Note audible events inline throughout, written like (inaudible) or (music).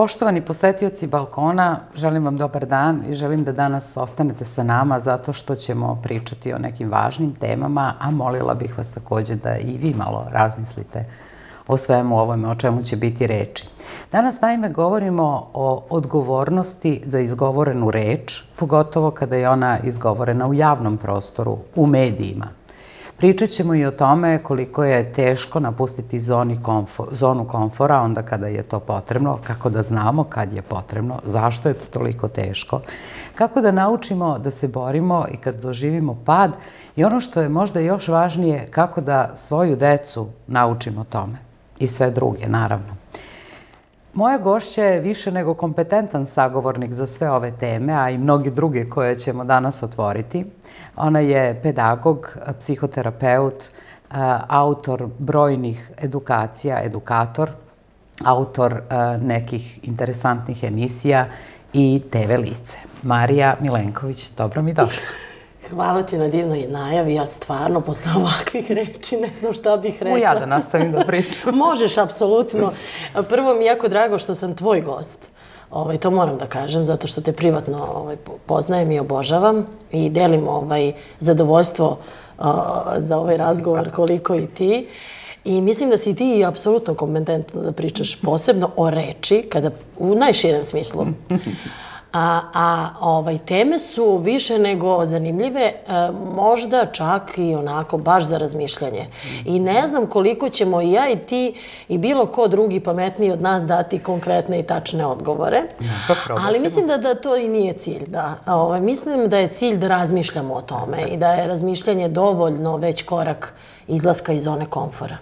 Poštovani posetioci balkona, želim vam dobar dan i želim da danas ostanete sa nama zato što ćemo pričati o nekim važnim temama, a molila bih vas takođe da i vi malo razmislite o svemu ovome, o čemu će biti reči. Danas naime govorimo o odgovornosti za izgovorenu reč, pogotovo kada je ona izgovorena u javnom prostoru, u medijima. Pričat ćemo i o tome koliko je teško napustiti zoni komfor, zonu komfora onda kada je to potrebno, kako da znamo kad je potrebno, zašto je to toliko teško, kako da naučimo da se borimo i kad doživimo pad i ono što je možda još važnije, kako da svoju decu naučimo tome i sve druge, naravno. Moja gošća je više nego kompetentan sagovornik za sve ove teme, a i mnogi druge koje ćemo danas otvoriti. Ona je pedagog, psihoterapeut, autor brojnih edukacija, edukator, autor nekih interesantnih emisija i TV lice. Marija Milenković, dobro mi došla. Hvala ti na divnoj najavi. Ja stvarno, posle (laughs) ovakvih reči, ne znam šta bih rekla. U ja da nastavim da pričam. (laughs) Možeš, apsolutno. Prvo mi je jako drago što sam tvoj gost. Ovaj, to moram da kažem, zato što te privatno ovaj, poznajem i obožavam i delim ovaj, zadovoljstvo uh, za ovaj razgovor koliko i ti. I mislim da si ti apsolutno kompetentno da pričaš posebno o reči, kada u najširem smislu. (laughs) A, a ovaj, teme su više nego zanimljive, e, možda čak i onako baš za razmišljanje. I ne znam koliko ćemo i ja i ti i bilo ko drugi pametniji od nas dati konkretne i tačne odgovore. Ja, Ali mislim da, da to i nije cilj. Da. Ovaj, mislim da je cilj da razmišljamo o tome i da je razmišljanje dovoljno već korak izlaska iz zone komfora.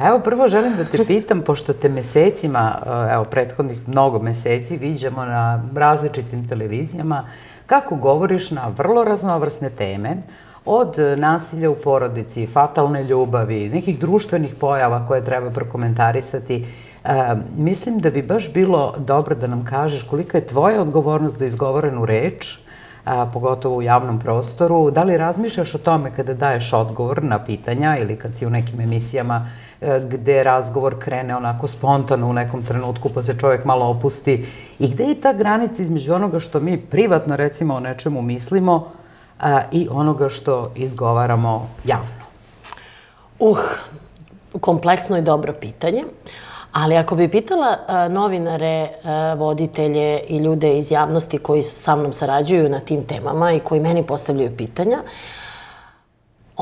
Pa evo, prvo želim da te pitam, pošto te mesecima, eh, evo, prethodnih mnogo meseci, viđamo na različitim televizijama, kako govoriš na vrlo raznovrsne teme, od nasilja u porodici, fatalne ljubavi, nekih društvenih pojava koje treba prokomentarisati, E, mislim da bi baš bilo dobro da nam kažeš kolika je tvoja odgovornost za izgovorenu reč, a, pogotovo u javnom prostoru. Da li razmišljaš o tome kada daješ odgovor na pitanja ili kad si u nekim emisijama e, gde razgovor krene onako spontano u nekom trenutku pa se čovjek malo opusti i gde je ta granica između onoga što mi privatno recimo o nečemu mislimo i onoga što izgovaramo javno? Uh, kompleksno i dobro pitanje. Ali ako bi pitala novinare, voditelje i ljude iz javnosti koji sa mnom sarađuju na tim temama i koji meni postavljaju pitanja,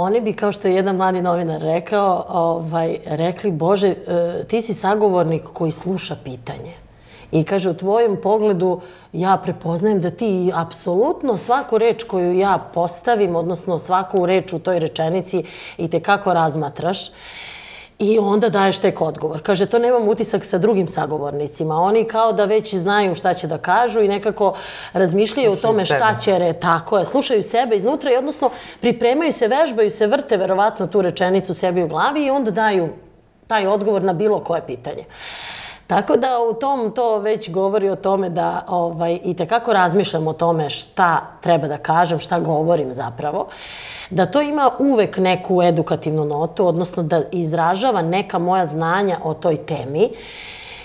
oni bi, kao što je jedan mladi novinar rekao, ovaj, rekli, Bože, e, ti si sagovornik koji sluša pitanje. I kaže, u tvojem pogledu ja prepoznajem da ti apsolutno svaku reč koju ja postavim, odnosno svaku reč u toj rečenici i te kako razmatraš. I onda daješ tek odgovor. Kaže, to nemam utisak sa drugim sagovornicima. Oni kao da već znaju šta će da kažu i nekako razmišljaju slušaju o tome šta će re, tako je, slušaju sebe iznutra i odnosno pripremaju se, vežbaju se, vrte verovatno tu rečenicu sebi u glavi i onda daju taj odgovor na bilo koje pitanje. Tako da u tom to već govori o tome da ovaj, i tekako razmišljam o tome šta treba da kažem, šta govorim zapravo. Uh, da to ima uvek neku edukativnu notu, odnosno da izražava neka moja znanja o toj temi.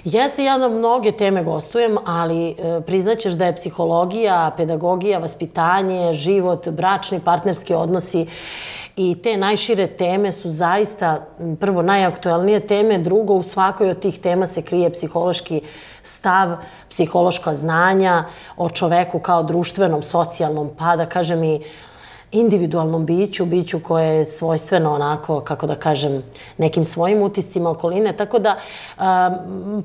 Jeste, ja na mnoge teme gostujem, ali e, priznaćeš da je psihologija, pedagogija, vaspitanje, život, bračni, partnerski odnosi i te najšire teme su zaista prvo najaktualnije teme, drugo u svakoj od tih tema se krije psihološki stav, psihološka znanja o čoveku kao društvenom, socijalnom, pa da kažem i individualnom biću, biću koje je svojstveno onako, kako da kažem, nekim svojim utiscima okoline. Tako da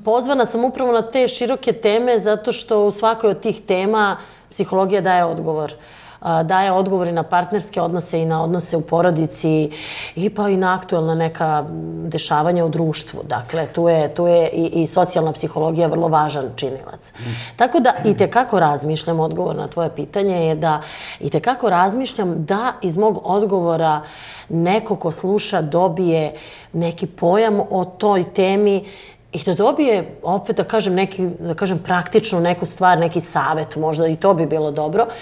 pozvana sam upravo na te široke teme zato što u svakoj od tih tema psihologija daje odgovor daje odgovori na partnerske odnose i na odnose u porodici i pa i na aktualna neka dešavanja u društvu. Dakle, tu je, tu je i, i socijalna psihologija vrlo važan činilac. Tako da i tekako razmišljam, odgovor na tvoje pitanje je da i tekako razmišljam da iz mog odgovora neko ko sluša dobije neki pojam o toj temi i da dobije, opet da kažem, neki, da kažem praktičnu neku stvar, neki savet možda i to bi bilo dobro. Uh,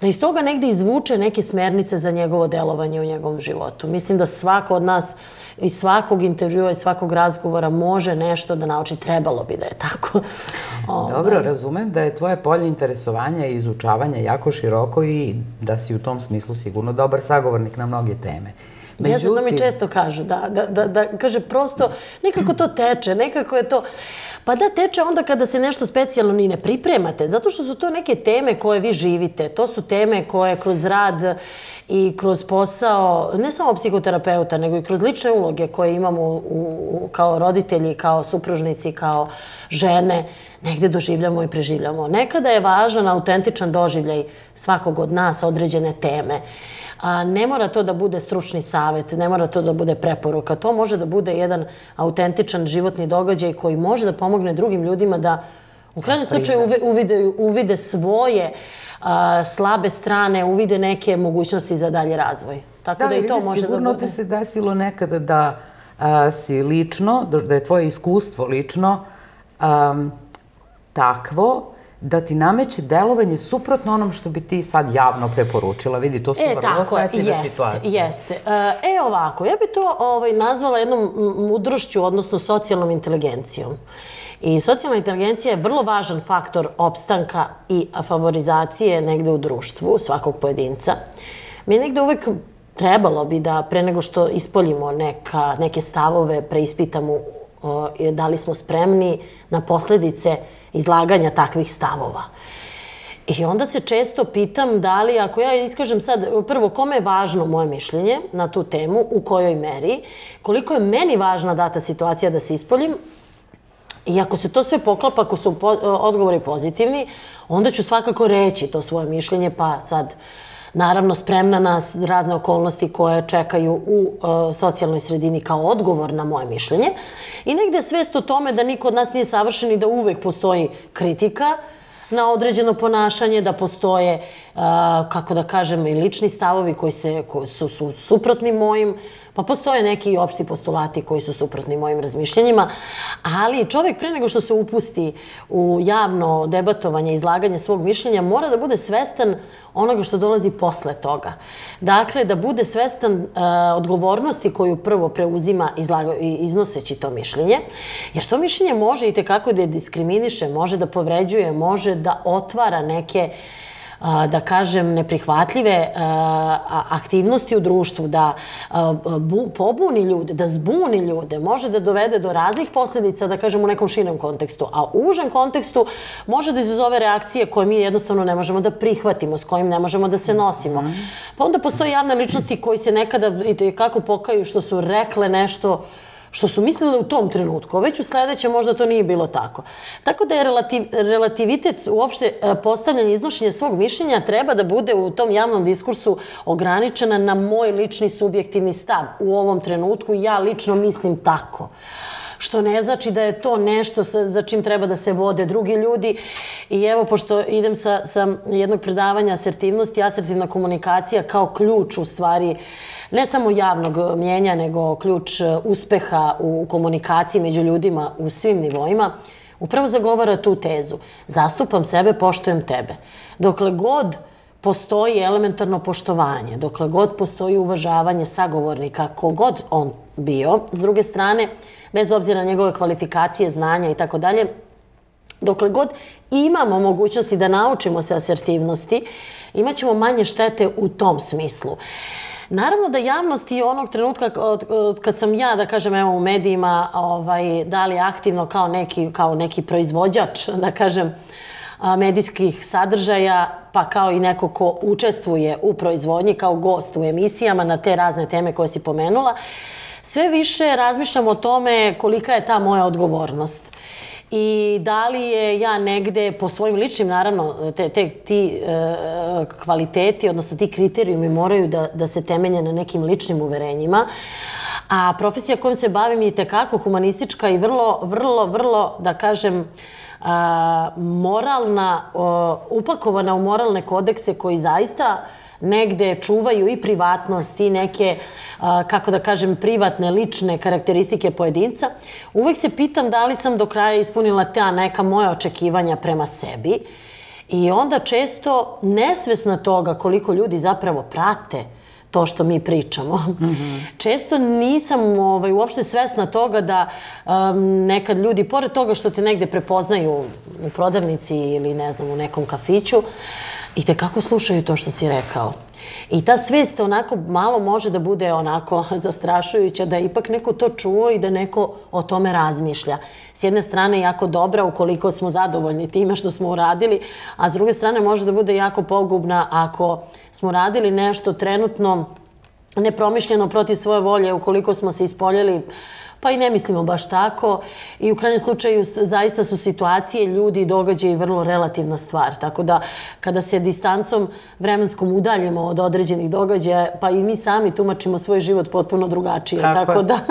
da iz toga negde izvuče neke smernice za njegovo delovanje u njegovom životu. Mislim da svako od nas iz svakog intervjua i svakog razgovora može nešto da nauči. Trebalo bi da je tako. (laughs) Dobro, razumem da je tvoje polje interesovanja i izučavanja jako široko i da si u tom smislu sigurno dobar sagovornik na mnoge teme. Međutim... Ja to mi često kažu, da, da, da, da, kaže prosto, nekako to teče, nekako je to... Pa da, teče onda kada se nešto specijalno ni ne pripremate, zato što su to neke teme koje vi živite. To su teme koje kroz rad i kroz posao, ne samo psihoterapeuta, nego i kroz lične uloge koje imamo u, u, kao roditelji, kao supružnici, kao žene, negde doživljamo i preživljamo. Nekada je važan autentičan doživljaj svakog od nas određene teme. A, ne mora to da bude stručni savet, ne mora to da bude preporuka. To može da bude jedan autentičan životni događaj koji može da pomogne drugim ljudima da u krajnjem slučaju uvide, uvide svoje a, slabe strane, uvide neke mogućnosti za dalje razvoj. Tako da, da i to može da bude. Sigurno ti se desilo nekada da a, si lično, da je tvoje iskustvo lično a, takvo da ti nameće delovanje suprotno onom što bi ti sad javno preporučila. Vidi, to su e, vrlo osjetljive jest, situacije. Jeste, jeste. E, ovako, ja bi to ovaj, nazvala jednom mudrošću, odnosno socijalnom inteligencijom. I socijalna inteligencija je vrlo važan faktor opstanka i favorizacije negde u društvu svakog pojedinca. Mi negde uvek trebalo bi da pre nego što ispoljimo neka, neke stavove, preispitamo o, da li smo spremni na posledice izlaganja takvih stavova. I onda se često pitam da li, ako ja iskažem sad, prvo, kome je važno moje mišljenje na tu temu, u kojoj meri, koliko je meni važna data situacija da se ispoljim, i ako se to sve poklapa, ako su po, odgovori pozitivni, onda ću svakako reći to svoje mišljenje, pa sad, naravno, spremna na razne okolnosti koje čekaju u uh, socijalnoj sredini kao odgovor na moje mišljenje. I negde svest o tome da niko od nas nije savršen i da uvek postoji kritika, na određeno ponašanje, da postoje, kako da kažem, i lični stavovi koji, se, koji su, su suprotni mojim, Pa postoje neki opšti postulati koji su suprotni mojim razmišljanjima, ali čovjek pre nego što se upusti u javno debatovanje, izlaganje svog mišljenja, mora da bude svestan onoga što dolazi posle toga. Dakle, da bude svestan uh, odgovornosti koju prvo preuzima izlaga, iznoseći to mišljenje, jer to mišljenje može i tekako da je diskriminiše, može da povređuje, može da otvara neke uh, da kažem, neprihvatljive aktivnosti u društvu, da pobuni ljude, da zbuni ljude, može da dovede do raznih posledica, da kažem, u nekom širem kontekstu. A u užem kontekstu može da izazove reakcije koje mi jednostavno ne možemo da prihvatimo, s kojim ne možemo da se nosimo. Pa onda postoje javne ličnosti koji se nekada i kako pokaju što su rekle nešto što su mislile u tom trenutku, već u sledeće možda to nije bilo tako. Tako da je relativ, relativitet uopšte e, postavljanje iznošenja svog mišljenja treba da bude u tom javnom diskursu ograničena na moj lični subjektivni stav. U ovom trenutku ja lično mislim tako što ne znači da je to nešto sa, za čim treba da se vode drugi ljudi. I evo, pošto idem sa, sa jednog predavanja asertivnosti, asertivna komunikacija kao ključ u stvari uh, ne samo javnog mjenja, nego ključ e, uspeha u komunikaciji među ljudima u svim nivoima, upravo zagovara tu tezu. Zastupam sebe, poštujem tebe. Dokle god postoji elementarno poštovanje, dokle god postoji uvažavanje sagovornika, kogod on bio, s druge strane, bez obzira na njegove kvalifikacije, znanja i tako dalje, dokle god imamo mogućnosti da naučimo se asertivnosti, imaćemo manje štete u tom smislu. Naravno da javnost i onog trenutka kad sam ja, da kažem, evo u medijima, ovaj, dali aktivno kao neki, kao neki proizvođač, da kažem, medijskih sadržaja, pa kao i neko ko učestvuje u proizvodnji kao gost u emisijama na te razne teme koje si pomenula, sve više razmišljam o tome kolika je ta moja odgovornost i da li je ja negde po svojim ličnim, naravno, te, te, ti e, kvaliteti, odnosno ti kriterijumi moraju da, da se temelje na nekim ličnim uverenjima, a profesija kojom se bavim je tekako humanistička i vrlo, vrlo, vrlo, da kažem, a, moralna, o, upakovana u moralne kodekse koji zaista negde čuvaju i privatnost i neke kako da kažem, privatne, lične karakteristike pojedinca, uvek se pitam da li sam do kraja ispunila ta neka moja očekivanja prema sebi I onda često nesvesna toga koliko ljudi zapravo prate to što mi pričamo. Mm -hmm. (laughs) Često nisam ovaj, uopšte svesna toga da um, nekad ljudi, pored toga što te negde prepoznaju u prodavnici ili ne znam, u nekom kafiću, i te kako slušaju to što si rekao. I ta svest onako malo može da bude onako (laughs) zastrašujuća, da ipak neko to čuo i da neko o tome razmišlja. S jedne strane jako dobra ukoliko smo zadovoljni time što smo uradili, a s druge strane može da bude jako pogubna ako smo uradili nešto trenutno nepromišljeno protiv svoje volje, ukoliko smo se ispoljili pa i ne mislimo baš tako i u krajnjem slučaju zaista su situacije, ljudi i događaji vrlo relativna stvar. Tako da kada se distancom vremenskom udaljimo od određenih događaja, pa i mi sami tumačimo svoj život potpuno drugačije. Tako, tako da... (laughs)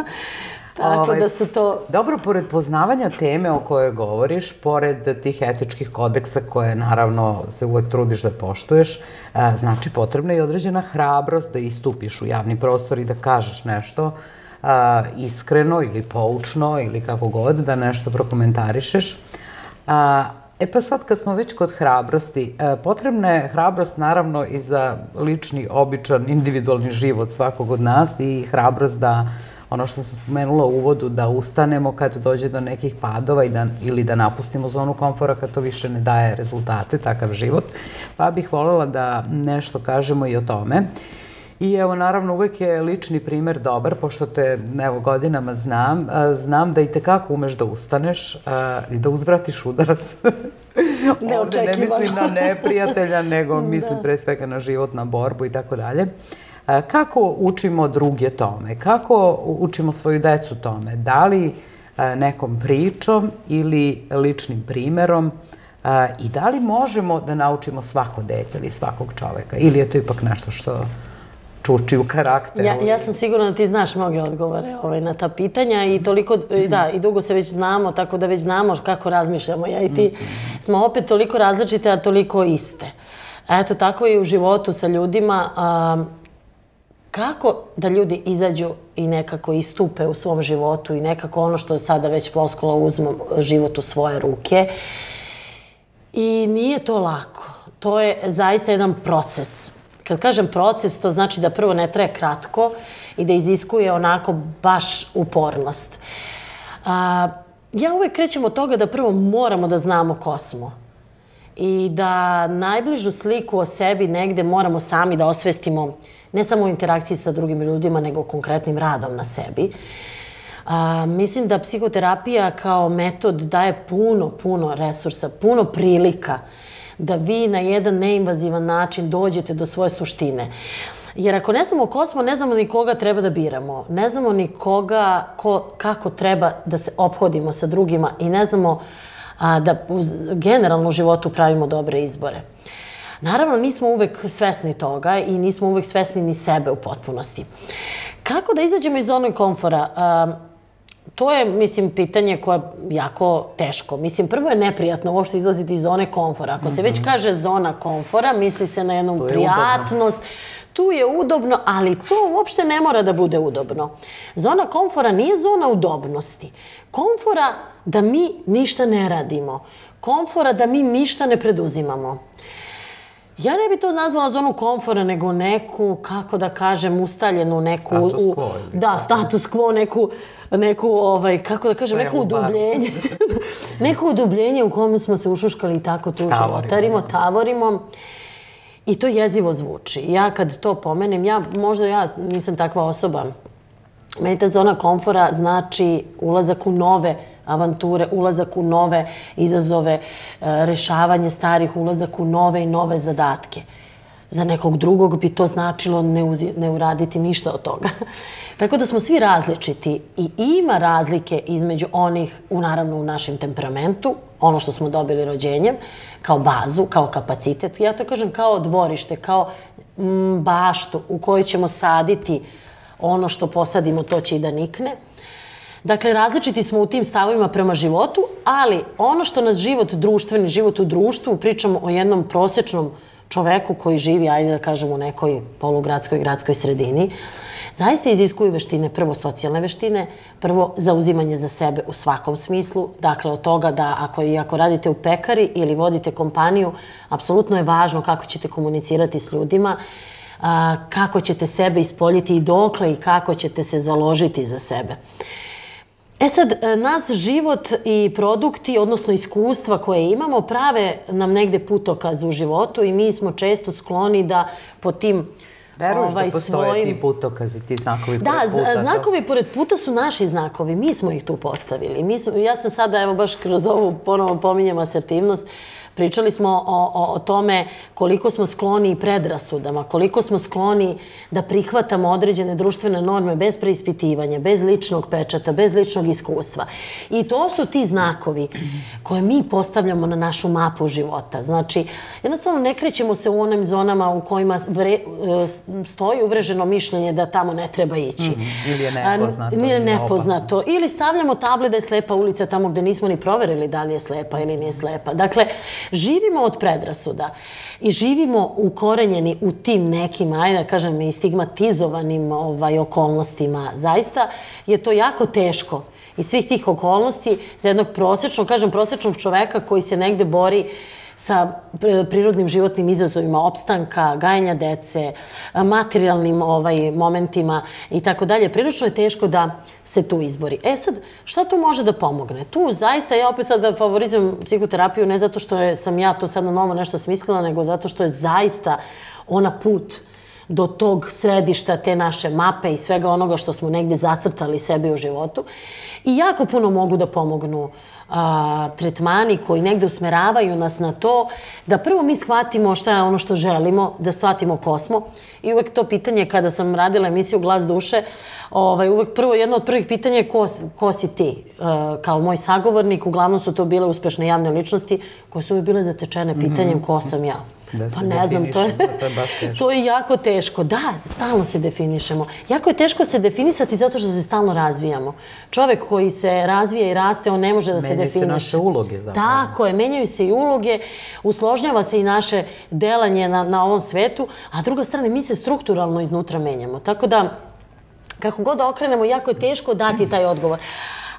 Tako ovaj, da su to... Dobro, pored poznavanja teme o kojoj govoriš, pored tih etičkih kodeksa koje naravno se uvek trudiš da poštuješ, znači potrebna je određena hrabrost da istupiš u javni prostor i da kažeš nešto a, iskreno ili poučno ili kako god da nešto prokomentarišeš. E pa sad kad smo već kod hrabrosti, potrebna je hrabrost naravno i za lični, običan, individualni život svakog od nas i hrabrost da ono što sam spomenula u uvodu, da ustanemo kad dođe do nekih padova i da, ili da napustimo zonu komfora kad to više ne daje rezultate, takav život. Pa bih voljela da nešto kažemo i o tome. I evo, naravno, uvek je lični primer dobar, pošto te, evo, godinama znam. Znam da i tekako umeš da ustaneš i da uzvratiš udarac. (laughs) Ovde ne mislim na neprijatelja, nego (laughs) da. mislim pre svega na život, na borbu i tako dalje. Kako učimo druge tome? Kako učimo svoju decu tome? Da li nekom pričom ili ličnim primerom? I da li možemo da naučimo svako dete ili svakog čoveka? Ili je to ipak nešto što čuči u karakteru. Ja, ja sam sigurna da ti znaš mnoge odgovore ovaj, na ta pitanja i toliko, da, i dugo se već znamo, tako da već znamo kako razmišljamo. Ja i ti mm-hmm. smo opet toliko različite, a toliko iste. Eto, tako i u životu sa ljudima. A, kako da ljudi izađu i nekako istupe u svom životu i nekako ono što sada već floskula uzmu život u svoje ruke. I nije to lako. To je zaista jedan proces. Kad kažem proces, to znači da prvo ne traje kratko i da iziskuje onako baš upornost. A, ja uvek krećem od toga da prvo moramo da znamo ko smo i da najbližu sliku o sebi negde moramo sami da osvestimo ne samo u interakciji sa drugim ljudima, nego konkretnim radom na sebi. A, mislim da psihoterapija kao metod daje puno, puno resursa, puno prilika da vi na jedan neinvazivan način dođete do svoje suštine. Jer ako ne znamo ko smo, ne znamo ni koga treba da biramo. Ne znamo ni koga, ko, kako treba da se obhodimo sa drugima i ne znamo a, da u, generalno životu pravimo dobre izbore. Naravno, nismo uvek svesni toga i nismo uvek svesni ni sebe u potpunosti. Kako da izađemo iz zone komfora? A, to je, mislim, pitanje koje je jako teško. Mislim, prvo je neprijatno uopšte izlaziti iz zone komfora. Ako se već mhm. kaže zona komfora, misli se na jednu prijatnost. Tu je udobno, ali to uopšte ne mora da bude udobno. Zona komfora nije zona udobnosti. Komfora da mi ništa ne radimo. Komfora da mi ništa ne preduzimamo. Ja ne bi to nazvala zonu komfora, nego neku, kako da kažem, ustaljenu neku... Status quo. U, da, status quo, neku neku, ovaj, kako da kažem, neku udubljenje. (laughs) neko udubljenje u kome smo se ušuškali i tako tu životarimo, tavorimo. I to jezivo zvuči. Ja kad to pomenem, ja, možda ja nisam takva osoba. Meni ta zona komfora znači ulazak u nove avanture, ulazak u nove izazove, e, rešavanje starih, ulazak u nove i nove zadatke. Za nekog drugog bi to značilo ne, uzi, ne uraditi ništa od toga. (laughs) Tako da smo svi različiti i ima razlike između onih, u, naravno u našem temperamentu, ono što smo dobili rođenjem, kao bazu, kao kapacitet. Ja to kažem kao dvorište, kao m, baštu u kojoj ćemo saditi ono što posadimo, to će i da nikne. Dakle, različiti smo u tim stavovima prema životu, ali ono što nas život, društveni život u društvu, pričamo o jednom prosečnom čoveku koji živi, ajde da kažemo, u nekoj polugradskoj, gradskoj sredini, zaista iziskuju veštine, prvo socijalne veštine, prvo zauzimanje za sebe u svakom smislu, dakle od toga da ako, i ako radite u pekari ili vodite kompaniju, apsolutno je važno kako ćete komunicirati s ljudima, a, kako ćete sebe ispoljiti i dokle i kako ćete se založiti za sebe. E sad, e, nas život i produkti, odnosno iskustva koje imamo, prave nam negde putokaz u životu i mi smo često skloni da po tim Veruješ ovaj, da postoje svojim... ti putokazi, ti znakovi da, pored puta? Da, znakovi pored puta su naši znakovi. Mi smo ih tu postavili. Mi smo, ja sam sada, evo baš kroz ovu ponovo pominjem asertivnost, uh, Pričali smo o, o, o tome koliko smo skloni predrasudama, koliko smo skloni da prihvatamo određene društvene norme bez preispitivanja, bez ličnog pečata, bez ličnog iskustva. I to su ti znakovi koje mi postavljamo na našu mapu života. Znači, jednostavno ne krećemo se u onim zonama u kojima vre, e, stoji uvreženo mišljenje da tamo ne treba ići. Mm -hmm. Ili je nepoznato. Ili je nepoznato. Ili stavljamo table da je slepa ulica tamo gde nismo ni proverili da li je slepa ili nije slepa. Dakle, živimo od predrasuda i živimo ukorenjeni u tim nekim, ajde da kažem, i stigmatizovanim ovaj, okolnostima. Zaista je to jako teško i svih tih okolnosti za jednog prosečnog, kažem, prosečnog čoveka koji se negde bori sa prirodnim životnim izazovima opstanka, gajanja dece, materijalnim ovaj, momentima i tako dalje. Prilično je teško da se tu izbori. E sad, šta tu može da pomogne? Tu zaista ja opet sad da favorizujem psihoterapiju ne zato što je, sam ja to sad na novo nešto smislila, nego zato što je zaista ona put do tog središta te naše mape i svega onoga što smo negde zacrtali sebi u životu. I jako puno mogu da pomognu uh, a, tretmani koji negde usmeravaju nas na to da prvo mi shvatimo šta je ono što želimo, da shvatimo ko smo. I uvek to pitanje kada sam radila emisiju Glas duše, ovaj, uvek prvo, jedno od prvih pitanja je ko, ko si ti? E, kao moj sagovornik, uglavnom su to bile uspešne javne ličnosti koje su uvek bile zatečene pitanjem mm -hmm. ko sam ja. Da pa ne znam, to je, to je baš teško. (laughs) To je jako teško. Da, stalno se definišemo. Jako je teško se definisati zato što se stalno razvijamo. Čovek koji se razvija i raste, on ne može da se definiše. Menjaju se naše uloge zapravo. Tako je, menjaju se i uloge, usložnjava se i naše delanje na, na ovom svetu, a druga strana, mi se strukturalno iznutra menjamo. Tako da, kako god da okrenemo, jako je teško dati taj odgovor.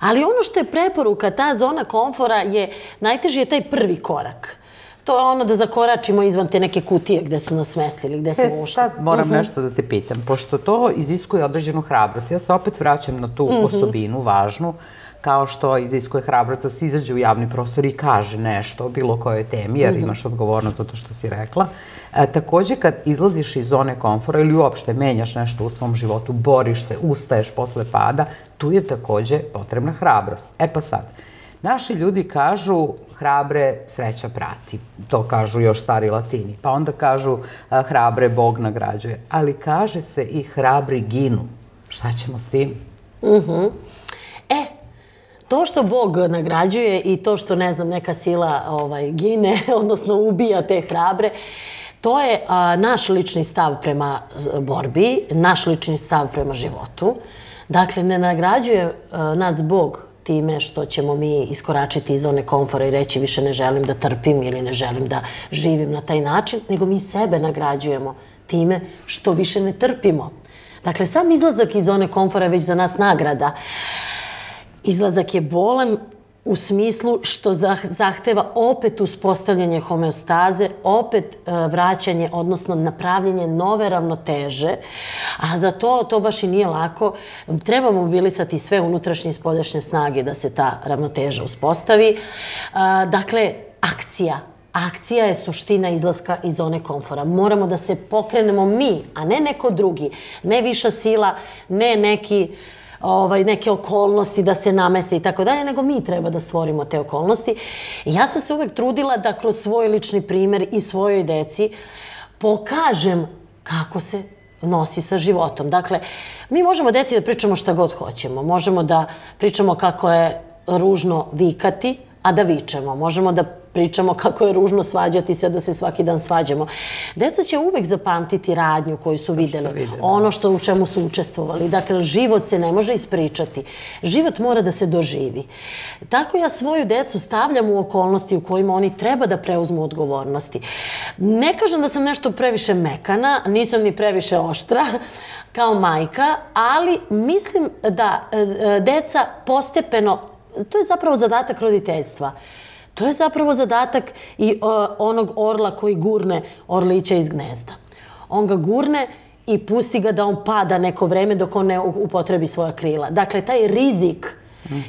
Ali ono što je preporuka, ta zona komfora je, najteži je taj prvi korak to je ono da zakoračimo izvan te neke kutije gde su nas smestili, gde smo e, ušli. Sad moram uh mhm. -huh. nešto da te pitam, pošto to iziskuje određenu hrabrost. Ja se opet vraćam na tu uh mhm. -huh. osobinu važnu, kao što iziskuje hrabrost da se izađe u javni prostor i kaže nešto o bilo kojoj temi, jer mhm. imaš odgovornost za to što si rekla. E, takođe, kad izlaziš iz zone komfora ili uopšte menjaš nešto u svom životu, boriš se, ustaješ posle pada, tu je takođe potrebna hrabrost. E pa sad, Naši ljudi kažu hrabre sreća prati. To kažu još stari latini. Pa onda kažu hrabre Bog nagrađuje. Ali kaže se i hrabri ginu. Šta ćemo s tim? Uh mhm. -huh. E, to što Bog nagrađuje i to što, ne znam, neka sila ovaj, gine, (laughs) odnosno ubija te hrabre, to je a, naš lični stav prema borbi, naš lični stav prema životu. Dakle, ne nagrađuje a, nas Bog time što ćemo mi iskoračiti iz zone komfora i reći više ne želim da trpim ili ne želim da živim na taj način, nego mi sebe nagrađujemo time što više ne trpimo. Dakle, sam izlazak iz zone komfora je već za nas nagrada. Izlazak je bolan u smislu što zahteva opet uspostavljanje homeostaze, opet e, vraćanje, odnosno napravljanje nove ravnoteže, a za to, to baš i nije lako. Treba mobilisati sve unutrašnje i spoljašnje snage da se ta ravnoteža uspostavi. E, dakle, akcija, Akcija je suština izlaska iz zone komfora. Moramo da se pokrenemo mi, a ne neko drugi. Ne viša sila, ne neki uh, ovaj, neke okolnosti da se nameste i tako dalje, nego mi treba da stvorimo te okolnosti. Ja sam se uvek trudila da kroz svoj lični primer i svojoj deci pokažem kako se nosi sa životom. Dakle, mi možemo deci da pričamo šta god hoćemo. Možemo da pričamo kako je ružno vikati, a da vičemo. Možemo da pričamo kako je ružno svađati se da se svaki dan svađamo. Deca će uvek zapamtiti radnju koju su videli, vide, da. ono što u čemu su učestvovali. Dakle, život se ne može ispričati. Život mora da se doživi. Tako ja svoju decu stavljam u okolnosti u kojima oni treba da preuzmu odgovornosti. Ne kažem da sam nešto previše mekana, nisam ni previše oštra, kao majka, ali mislim da e, e, deca postepeno, to je zapravo zadatak roditeljstva. To je zapravo zadatak i o, onog orla koji gurne orlića iz gnezda. On ga gurne i pusti ga da on pada neko vreme dok on ne upotrebi svoja krila. Dakle, taj rizik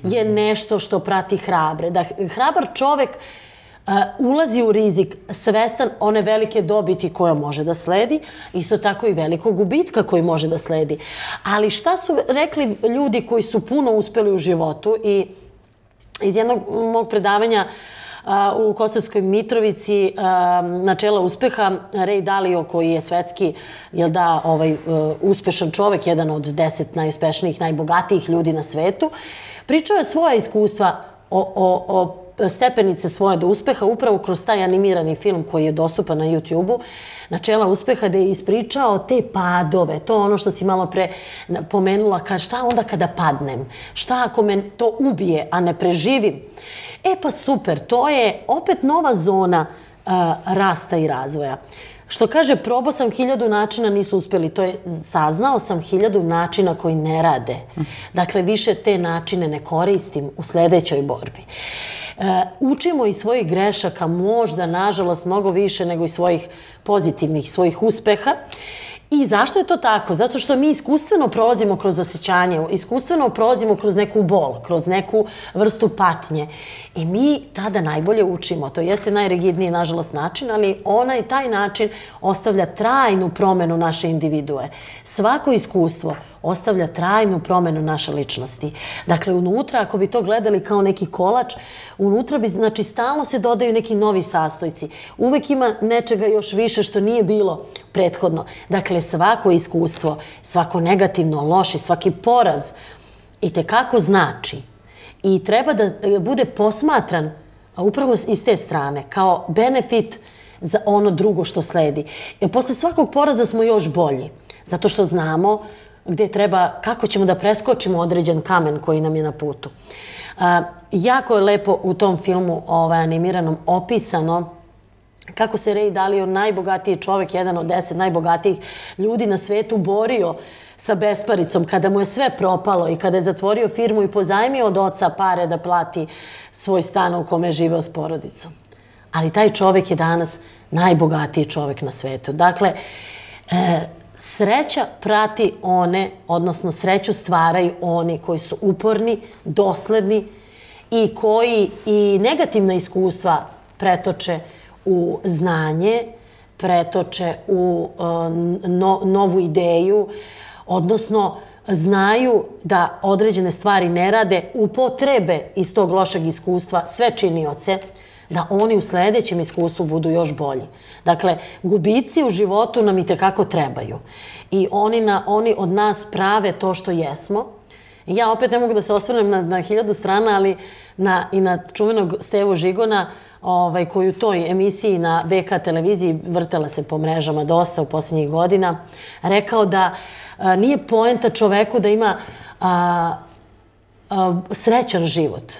je nešto što prati hrabre. Da, hrabar čovek uh, ulazi u rizik svestan one velike dobiti koja može da sledi, isto tako i velikog gubitka koji može da sledi. Ali šta su rekli ljudi koji su puno uspeli u životu i iz jednog mog predavanja u Kostarskoj Mitrovici načela uspeha Ray Dalio koji je svetski jel da ovaj uspešan čovek jedan od deset najuspešnijih najbogatijih ljudi na svetu pričao je svoja iskustva o, o, o stepenice svoje do uspeha upravo kroz taj animirani film koji je dostupan na YouTube-u načela uspeha da je ispričao te padove, to ono što si malo pre pomenula, ka šta onda kada padnem, šta ako me to ubije, a ne preživim. E pa super, to je opet nova zona uh, rasta i razvoja. Što kaže, probao sam hiljadu načina, nisu uspeli. To je, saznao sam hiljadu načina koji ne rade. Dakle, više te načine ne koristim u sledećoj borbi. E, učimo iz svojih grešaka možda, nažalost, mnogo više nego i svojih pozitivnih, svojih uspeha. I zašto je to tako? Zato što mi iskustveno prolazimo kroz osjećanje, iskustveno prolazimo kroz neku bol, kroz neku vrstu patnje. I mi tada najbolje učimo. To jeste najrigidniji, nažalost, način, ali onaj taj način ostavlja trajnu promenu naše individue. Svako iskustvo ostavlja trajnu promenu naše ličnosti. Dakle, unutra, ako bi to gledali kao neki kolač, unutra bi, znači, stalno se dodaju neki novi sastojci. Uvek ima nečega još više što nije bilo prethodno. Dakle, svako iskustvo, svako negativno, loše, svaki poraz, i te kako znači i treba da e, bude posmatran upravo iz te strane, kao benefit za ono drugo što sledi. Jer posle svakog poraza smo još bolji, zato što znamo gde treba, kako ćemo da preskočimo određen kamen koji nam je na putu. A, jako je lepo u tom filmu ovaj, animiranom opisano kako se Ray Dalio, najbogatiji čovek, jedan od deset najbogatijih ljudi na svetu, borio sa besparicom, kada mu je sve propalo i kada je zatvorio firmu i pozajmio od oca pare da plati svoj stan u kome je živeo s porodicom. Ali taj čovek je danas najbogatiji čovek na svetu. Dakle, e, sreća prati one, odnosno sreću stvaraju oni koji su uporni, dosledni i koji i negativna iskustva pretoče u znanje, pretoče u uh, no, novu ideju, odnosno znaju da određene stvari ne rade, upotrebe iz tog lošeg iskustva sve činioce, da oni u sledećem iskustvu budu još bolji. Dakle, gubici u životu nam i tekako trebaju. I oni, na, oni od nas prave to što jesmo. Ja opet ne mogu da se osvrnem na, na hiljadu strana, ali na, i na čuvenog Stevu Žigona, ovaj, koji u toj emisiji na VK televiziji vrtela se po mrežama dosta u poslednjih godina, rekao da a, nije poenta čoveku da ima a, a, srećan život,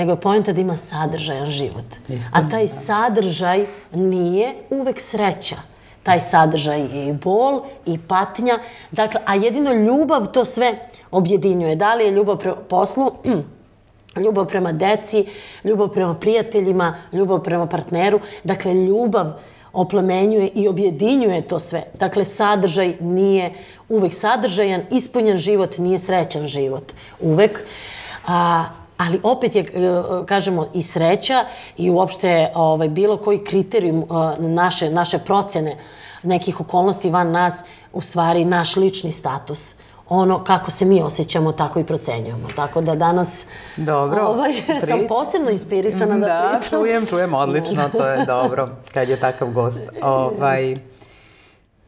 nego je poenta da ima sadržajan život. A taj sadržaj nije uvek sreća. Taj sadržaj i bol, i patnja, dakle, a jedino ljubav to sve objedinjuje. Da li je ljubav pre poslu, (clears throat) ljubav prema deci, ljubav prema prijateljima, ljubav prema partneru. Dakle, ljubav oplemenjuje i objedinjuje to sve. Dakle, sadržaj nije uvek sadržajan, ispunjen život nije srećan život. Uvek. A, ali opet je, e, kažemo, i sreća i uopšte ovaj, bilo koji kriterijum e, naše, naše procene nekih okolnosti van nas, u stvari naš lični status ono kako se mi osjećamo, tako i procenjujemo. Tako da danas dobro, ovaj, (laughs) pri... sam posebno inspirisana da, da pričam. Da, čujem, čujem, odlično, to je dobro kad je takav gost. Ovaj,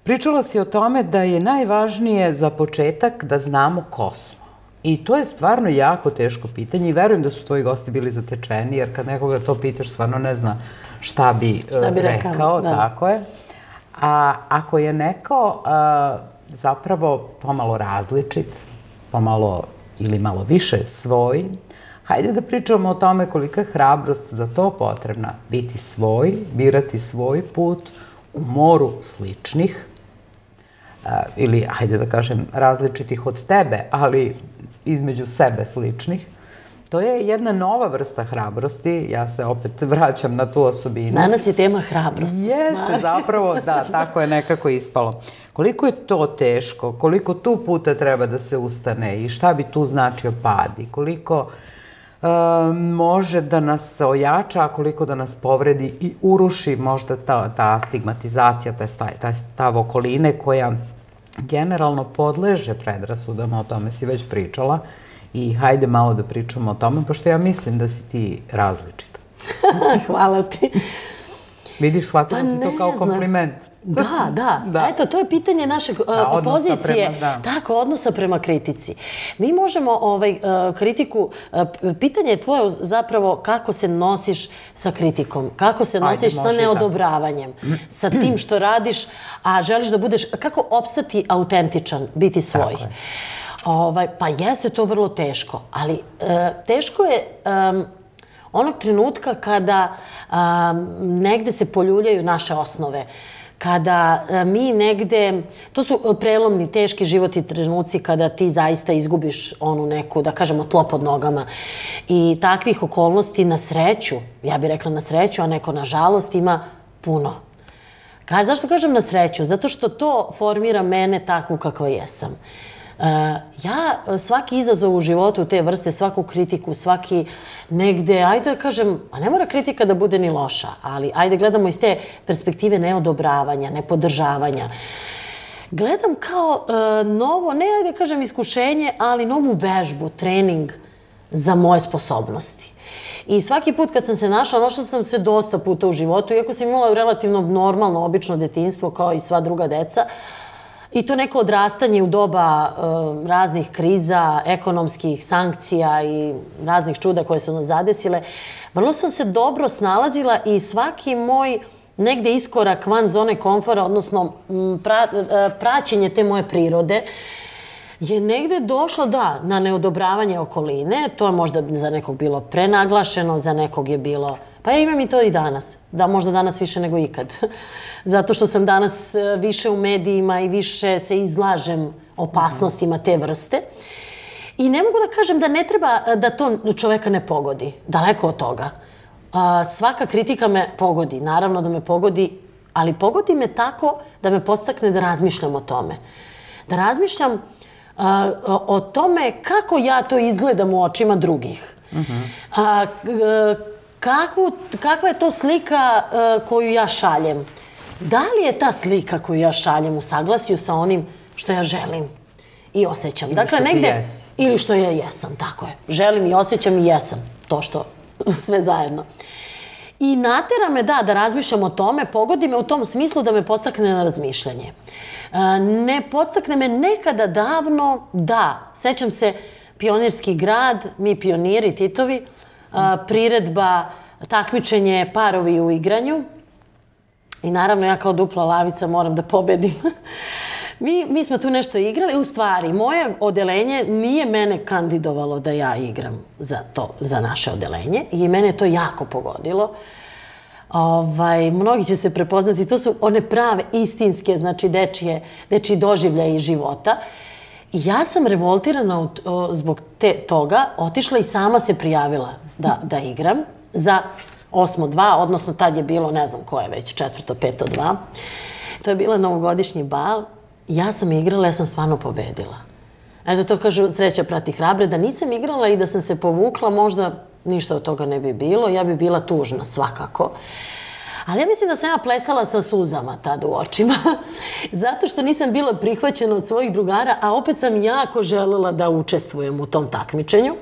pričala si o tome da je najvažnije za početak da znamo ko smo. I to je stvarno jako teško pitanje i verujem da su tvoji gosti bili zatečeni, jer kad nekoga to pitaš, stvarno ne zna šta bi, Šta bi e, rekao, rekao, da. tako je. A ako je neko a, zapravo pomalo različit, pomalo ili malo više svoj, hajde da pričamo o tome kolika je hrabrost za to potrebna. Biti svoj, birati svoj put u moru sličnih, a, ili, hajde da kažem, različitih od tebe, ali između sebe sličnih, to je jedna nova vrsta hrabrosti. Ja se opet vraćam na tu osobinu. Danas je tema hrabrost. Jeste, zapravo, da, tako je nekako ispalo. Koliko je to teško, koliko tu puta treba da se ustane i šta bi tu značio pad i koliko e, može da nas ojača, a koliko da nas povredi i uruši možda ta, ta stigmatizacija, taj stav, taj stav okoline koja generalno podleže predrasudama, o tome si već pričala, i hajde malo da pričamo o tome, pošto ja mislim da si ti različita. (laughs) Hvala ti. Vidiš, shvatila Pa si to kao kompliment. Da, da, Da. Eto, to je pitanje našeg uh, Da, odnosa pozicije, prema- da. tako, odnosa prema kritici. Mi možemo ovaj, uh, kritiku, uh, p- pitanje je tvoje zapravo kako se nosiš sa kritikom, kako se Ajde, nosiš sa može i tako. neodobravanjem, sa tim što radiš, a želiš da budeš, kako opstati autentičan, biti svoj. Tako je. Ovaj, pa jeste to vrlo teško, ali e, teško je em, onog trenutka kada negde se poljuljaju naše osnove, kada mi negde, to su e, prelomni, teški životni trenuci kada ti zaista izgubiš onu neku, da kažemo, tlo pod nogama. I takvih okolnosti na sreću, ja bih rekla na sreću, a neko na žalost ima puno. Kaž, zašto kažem na sreću? Zato što to formira mene takvu kakva jesam. E, ja e, svaki izazov u životu te vrste, svaku kritiku, svaki negde, ajde da kažem, a ne mora kritika da bude ni loša, ali ajde gledamo iz te perspektive neodobravanja, nepodržavanja. Gledam kao e, novo, ne da kažem iskušenje, ali novu vežbu, trening za moje sposobnosti. I svaki put kad sam se našla, našla sam se dosta puta u životu, iako sam imala relativno normalno, obično detinstvo kao i sva druga deca, I to neko odrastanje u doba e, raznih kriza, ekonomskih sankcija i raznih čuda koje su nas zadesile, vrlo sam se dobro snalazila i svaki moj negde iskorak van zone komfora, odnosno pra, e, praćenje te moje prirode, je negde došlo, da, na neodobravanje okoline. To je možda za nekog bilo prenaglašeno, za nekog je bilo... Pa ja imam i to i danas. Da, možda danas više nego ikad. (laughs) Zato što sam danas e, više u medijima i više se izlažem opasnostima te vrste. I ne mogu da kažem da ne treba e, da to čoveka ne pogodi. Daleko od toga. A, svaka kritika me pogodi. Naravno da me pogodi, ali pogodi me tako da me podstakne da razmišljam o tome. Da razmišljam a, o, o tome kako ja to izgledam u očima drugih. A, k- e, kakvu, kakva je to slika e, koju ja šaljem? Da li je ta slika koju ja šaljem u saglasju sa onim što ja želim i osjećam? dakle, negde... jesi. Ili što ja jesam, tako je. Želim i osjećam i jesam. To što (laughs) sve zajedno. I natera me, da, da razmišljam o tome, pogodi me u tom smislu da me podstakne na razmišljanje. E, Ne podstakne me nekada davno, da, sećam se pionirski grad, mi pioniri, Titovi, e, priredba, takmičenje parovi u igranju, I naravno ja kao dupla lavica moram da pobedim. (laughs) mi, mi smo tu nešto igrali. U stvari, moje odelenje nije mene kandidovalo da ja igram za to, za naše odelenje. I mene je to jako pogodilo. Ovaj, mnogi će se prepoznati, to su one prave, istinske, znači dečije, dečiji doživljaje života. I ja sam revoltirana od, o, zbog te, toga, otišla i sama se prijavila da, da igram za osmo dva, odnosno tad je bilo, ne znam ko je već, četvrto, peto dva. To je bila novogodišnji bal. Ja sam igrala, ja sam stvarno pobedila. Eto, to kažu, sreća prati hrabre, da nisam igrala i da sam se povukla, možda ništa od toga ne bi bilo. Ja bi bila tužna, svakako. Ali ja mislim da sam ja plesala sa suzama tad u očima, (laughs) zato što nisam bila prihvaćena od svojih drugara, a opet sam jako želela da učestvujem u tom takmičenju.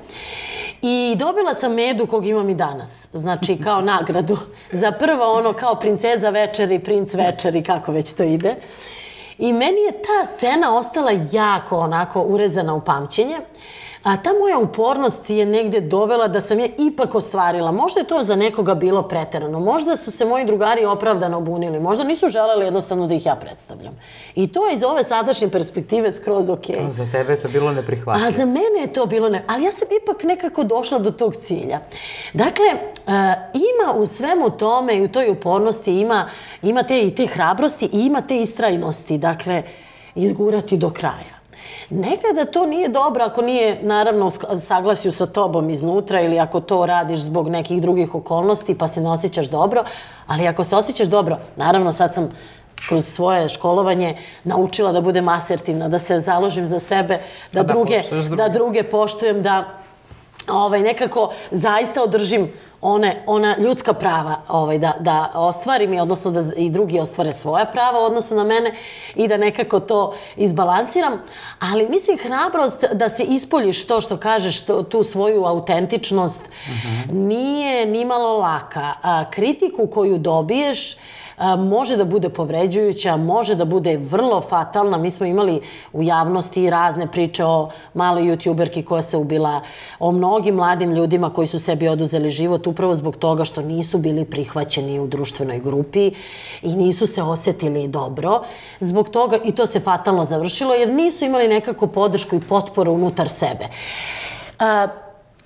I dobila sam medu kog imam i danas, znači kao nagradu za prvo ono kao princeza večeri, princ večeri, kako već to ide. I meni je ta scena ostala jako onako urezana u pamćenje. A ta moja upornost je negde dovela da sam je ipak ostvarila. Možda je to za nekoga bilo preterano. Možda su se moji drugari opravdano bunili. Možda nisu želeli jednostavno da ih ja predstavljam. I to je iz ove sadašnje perspektive skroz okej. A za tebe je to bilo neprihvatljivo. A za mene je to bilo ne... Ali ja sam ipak nekako došla do tog cilja. Dakle, uh, ima u svemu tome i u toj upornosti ima, ima te i te hrabrosti i ima te istrajnosti. Dakle, izgurati do kraja. Nekada to nije dobro ako nije, naravno, saglasju sa tobom iznutra ili ako to radiš zbog nekih drugih okolnosti pa se ne osjećaš dobro, ali ako se osjećaš dobro, naravno sad sam kroz svoje školovanje naučila da budem asertivna, da se založim za sebe, da, da, druge, da druge poštujem, da ovaj, nekako zaista održim one, ona ljudska prava ovaj, da, da ostvarim i odnosno da i drugi ostvare svoja prava u odnosu na mene i da nekako to izbalansiram. Ali mislim hrabrost da se ispoljiš to što kažeš, to, tu svoju autentičnost, uh mhm. -huh. nije ni malo laka. A, kritiku koju dobiješ, može da bude povređujuća, može da bude vrlo fatalna. Mi smo imali u javnosti razne priče o maloj youtuberki koja se ubila, o mnogim mladim ljudima koji su sebi oduzeli život upravo zbog toga što nisu bili prihvaćeni u društvenoj grupi i nisu se osetili dobro. Zbog toga, i to se fatalno završilo, jer nisu imali nekako podršku i potporu unutar sebe. Uh,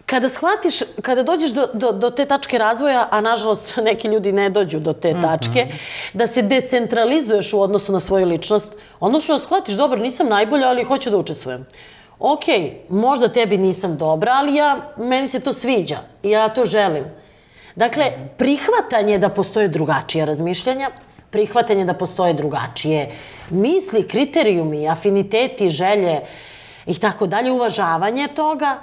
Kada shvatiš, kada dođeš do, do, do te tačke razvoja, a nažalost neki ljudi ne dođu do te tačke, mm -hmm. da se decentralizuješ u odnosu na svoju ličnost, odnosno da shvatiš, dobro, nisam najbolja, ali hoću da učestvujem. Ok, možda tebi nisam dobra, ali ja, meni se to sviđa ja to želim. Dakle, prihvatanje da postoje drugačija razmišljanja, prihvatanje da postoje drugačije misli, kriterijumi, afiniteti, želje i tako dalje, uvažavanje toga,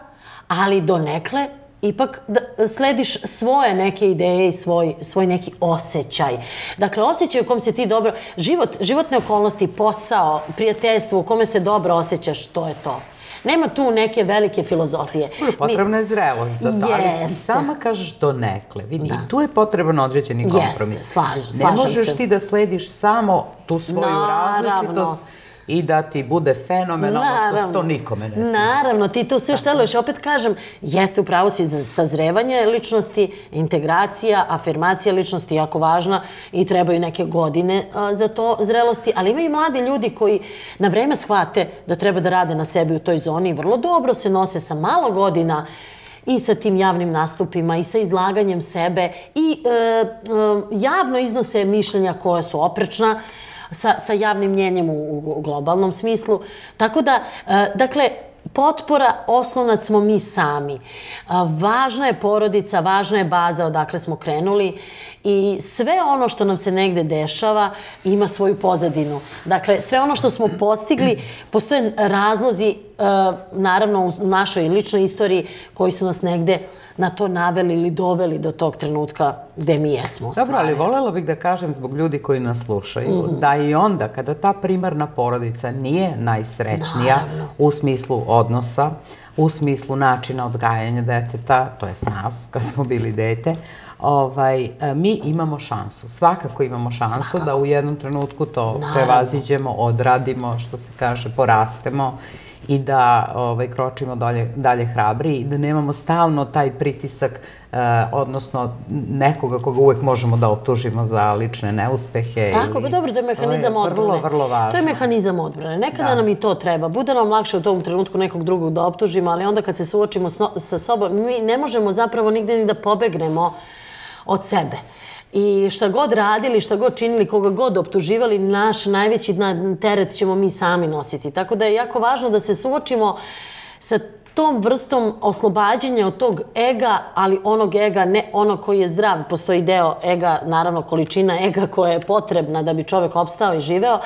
ali donekle ipak da slediš svoje neke ideje i svoj, svoj neki osjećaj. Dakle, osjećaj u kom se ti dobro... Život, životne okolnosti, posao, prijateljstvo u kome se dobro osjećaš, to je to. Nema tu neke velike filozofije. Potrebna je zrelost za to, ali si sama kažeš donekle. Vidi, da. tu je potreban određeni kompromis. Jeste, slažem, slažem se. Ne možeš ti da slediš samo tu svoju Naravno. različitost i da ti bude fenomenalno što to nikome ne smije. Naravno, ti to sve šteluješ. Opet kažem, jeste u pravu si sazrevanje ličnosti, integracija, afirmacija ličnosti jako važna i trebaju neke godine za to zrelosti, ali ima i mladi ljudi koji na vreme shvate da treba da rade na sebi u toj zoni i vrlo dobro se nose sa malo godina i sa tim javnim nastupima i sa izlaganjem sebe i e, e, javno iznose mišljenja koja su oprečna sa, sa javnim mnjenjem u, u globalnom smislu. Tako da, e, dakle, potpora, oslonac smo mi sami. Važna je porodica, važna je baza odakle smo krenuli i sve ono što nam se negde dešava ima svoju pozadinu. Dakle, sve ono što smo postigli, postoje razlozi, e, naravno u našoj ličnoj istoriji, koji su nas negde na to naveli ili doveli do tog trenutka gde mi jesmo u Dobro, ali volela bih da kažem zbog ljudi koji nas slušaju, mm -hmm. da i onda kada ta primarna porodica nije najsrećnija Naravno. u smislu odnosa, u smislu načina odgajanja deteta, to jest nas, kad smo bili dete, ovaj, e, mi imamo šansu, svakako imamo šansu svakako. da u jednom trenutku to Naravno. prevaziđemo, odradimo, što se kaže, porastemo i da ovaj, kročimo dalje, dalje hrabri i da nemamo stalno taj pritisak, eh, odnosno nekoga koga uvek možemo da optužimo za lične neuspehe. Tako, pa dobro, to je mehanizam odbrane. Vrlo, vrlo važno. To je mehanizam odbrane. Nekada da. nam i to treba. Bude nam lakše u tom trenutku nekog drugog da optužimo, ali onda kad se suočimo sa sobom, mi ne možemo zapravo nigde ni da pobegnemo od sebe. I šta god radili, šta god činili, koga god optuživali, naš najveći teret ćemo mi sami nositi. Tako da je jako važno da se suočimo sa tom vrstom oslobađanja od tog ega, ali onog ega, ne ono koji je zdrav. Postoji deo ega, naravno količina ega koja je potrebna da bi čovek opstao i živeo,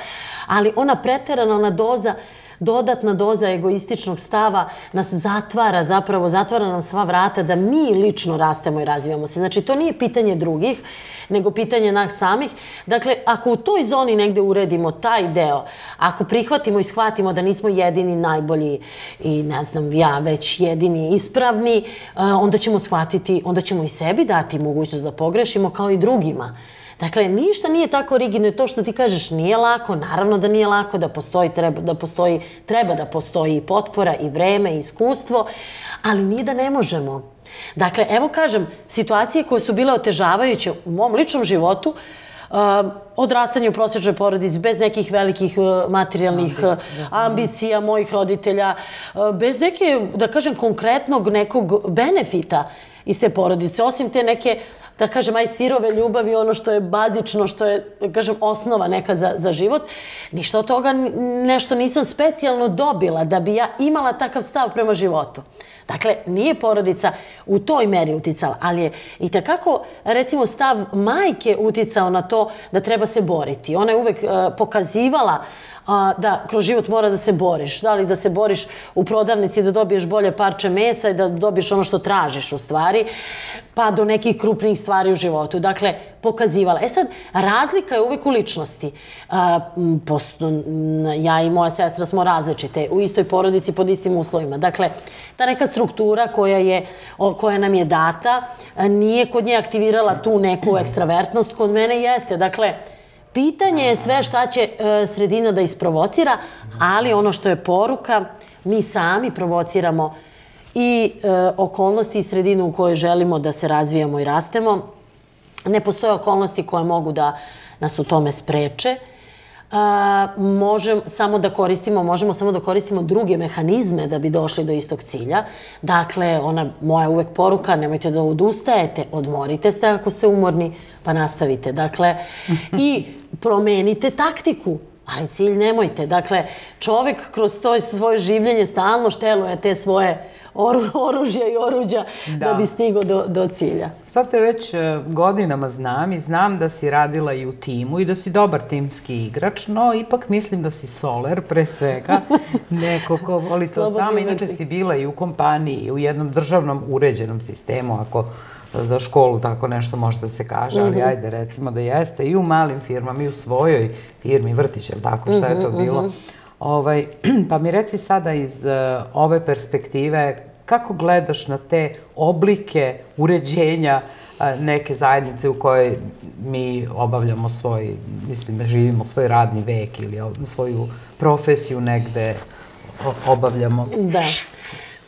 ali ona preterana, ona doza dodatna doza egoističnog stava nas zatvara, zapravo zatvara nam sva vrata da mi lično rastemo i razvijamo se. Znači, to nije pitanje drugih, nego pitanje nas samih. Dakle, ako u toj zoni negde uredimo taj deo, ako prihvatimo i shvatimo da nismo jedini najbolji i ne znam ja već jedini ispravni, eh, onda ćemo shvatiti, onda ćemo i sebi dati mogućnost da pogrešimo kao i drugima. Dakle, ništa nije tako rigidno i to što ti kažeš nije lako, naravno da nije lako, da postoji, treba da postoji, treba da postoji i potpora i vreme i iskustvo, ali nije da ne možemo. Dakle, evo kažem, situacije koje su bile otežavajuće u mom ličnom životu, uh, odrastanje u prosječnoj porodici bez nekih velikih uh, materijalnih uh, ambicija mojih roditelja, uh, bez neke, da kažem, konkretnog nekog benefita iz te porodice, osim te neke da kažem, aj sirove ljubavi, ono što je bazično, što je, da kažem, osnova neka za, za život. Ništa od toga nešto nisam specijalno dobila da bi ja imala takav stav prema životu. Dakle, nije porodica u toj meri uticala, ali je i takako, recimo, stav majke uticao na to da treba se boriti. Ona je uvek uh, pokazivala a, da kroz život mora da se boriš. Da li da se boriš u prodavnici da dobiješ bolje parče mesa i da dobiješ ono što tražiš u stvari, pa do nekih krupnih stvari u životu. Dakle, pokazivala. E sad, razlika je uvek u ličnosti. A, posto, ja i moja sestra smo različite, u istoj porodici pod istim uslovima. Dakle, ta neka struktura koja, je, koja nam je data nije kod nje aktivirala tu neku ekstravertnost, kod mene jeste. Dakle, Pitanje je sve šta će e, sredina da isprovocira, ali ono što je poruka, mi sami provociramo i e, okolnosti i sredinu u kojoj želimo da se razvijamo i rastemo. Ne postoje okolnosti koje mogu da nas u tome spreče možemo samo da koristimo, možemo samo da koristimo druge mehanizme da bi došli do istog cilja. Dakle, ona moja uvek poruka, nemojte da odustajete, odmorite se ako ste umorni, pa nastavite. Dakle, (laughs) i promenite taktiku, ali cilj nemojte. Dakle, čovek kroz to svoje življenje stalno šteluje te svoje oru, oružja i oruđa da, da bi stigo do, do cilja. Sad te već e, godinama znam i znam da si radila i u timu i da si dobar timski igrač, no ipak mislim da si soler pre svega, (laughs) neko ko voli to sama. Inače si bila i u kompaniji, u jednom državnom uređenom sistemu, ako za školu tako nešto može da se kaže, ali mm -hmm. ajde recimo da jeste i u malim firmama i u svojoj firmi, vrtić, ili tako, šta je to mhm, bilo. Mm -hmm. Ovaj, (clears throat) pa mi reci sada iz uh, ove perspektive kako gledaš na te oblike uređenja uh, neke zajednice u kojoj mi obavljamo svoj, mislim, živimo svoj radni vek ili svoju profesiju negde obavljamo. Da.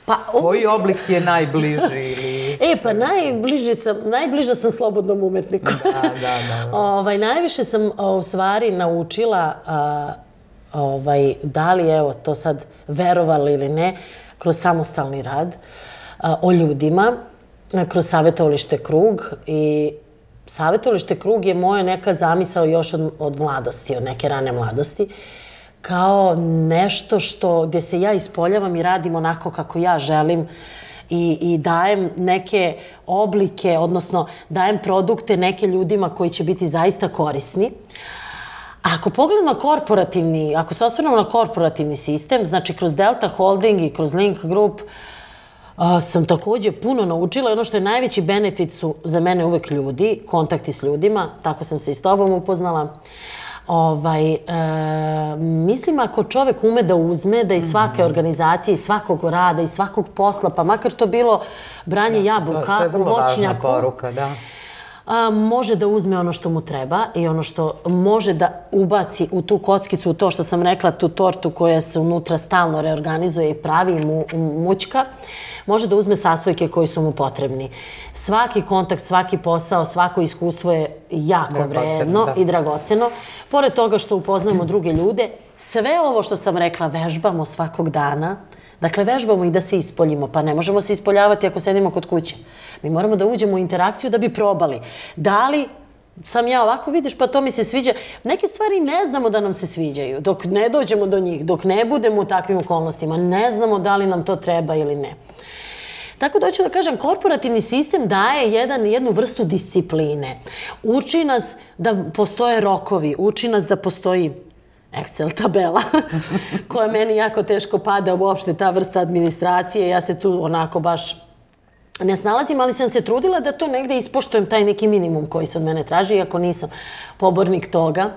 Pa, Koji oblik ti je najbliži? Ili... (laughs) E, pa najbliži sam, najbliža sam slobodnom umetniku. Da, da, da. da. (laughs) ovaj, najviše sam u stvari naučila a, ovaj, da li, evo, to sad verovali ili ne, kroz samostalni rad o ljudima, kroz savjetovalište krug i savjetovalište krug je moja neka zamisao još od, od mladosti, od neke rane mladosti, kao nešto što, gde se ja ispoljavam i radim onako kako ja želim i, i dajem neke oblike, odnosno dajem produkte neke ljudima koji će biti zaista korisni. Ako pogledamo korporativni, ako se osvrnemo na korporativni sistem, znači kroz Delta Holding i kroz Link Group, a, sam takođe puno naučila. Ono što je najveći benefit su za mene uvek ljudi, kontakti s ljudima, tako sam se i s tobom upoznala. Ovaj, e, mislim ako čovek ume da uzme da iz svake mhm. organizacije, iz svakog rada, iz svakog posla, pa makar to bilo branje jabuka u voćnjaku. To, to je vrlo važna poruka, da a, može da uzme ono što mu treba i ono što može da ubaci u tu kockicu, u to što sam rekla, tu tortu koja se unutra stalno reorganizuje i pravi mu, mućka, može da uzme sastojke koji su mu potrebni. Svaki kontakt, svaki posao, svako iskustvo je jako vredno da. i dragoceno. Pored toga što upoznajemo druge ljude, sve ovo što sam rekla vežbamo svakog dana, Dakle, vežbamo i da se ispoljimo, pa ne možemo se ispoljavati ako sedimo kod kuće. Mi moramo da uđemo u interakciju da bi probali. Da li sam ja ovako vidiš, pa to mi se sviđa. Neke stvari ne znamo da nam se sviđaju. Dok ne dođemo do njih, dok ne budemo u takvim okolnostima, ne znamo da li nam to treba ili ne. Tako da hoću da kažem, korporativni sistem daje jedan, jednu vrstu discipline. Uči nas da postoje rokovi, uči nas da postoji Excel tabela, (laughs) koja meni jako teško pada uopšte ta vrsta administracije. Ja se tu onako baš ne snalazim, ali sam se trudila da to negde ispoštujem taj neki minimum koji se od mene traži, iako nisam pobornik toga.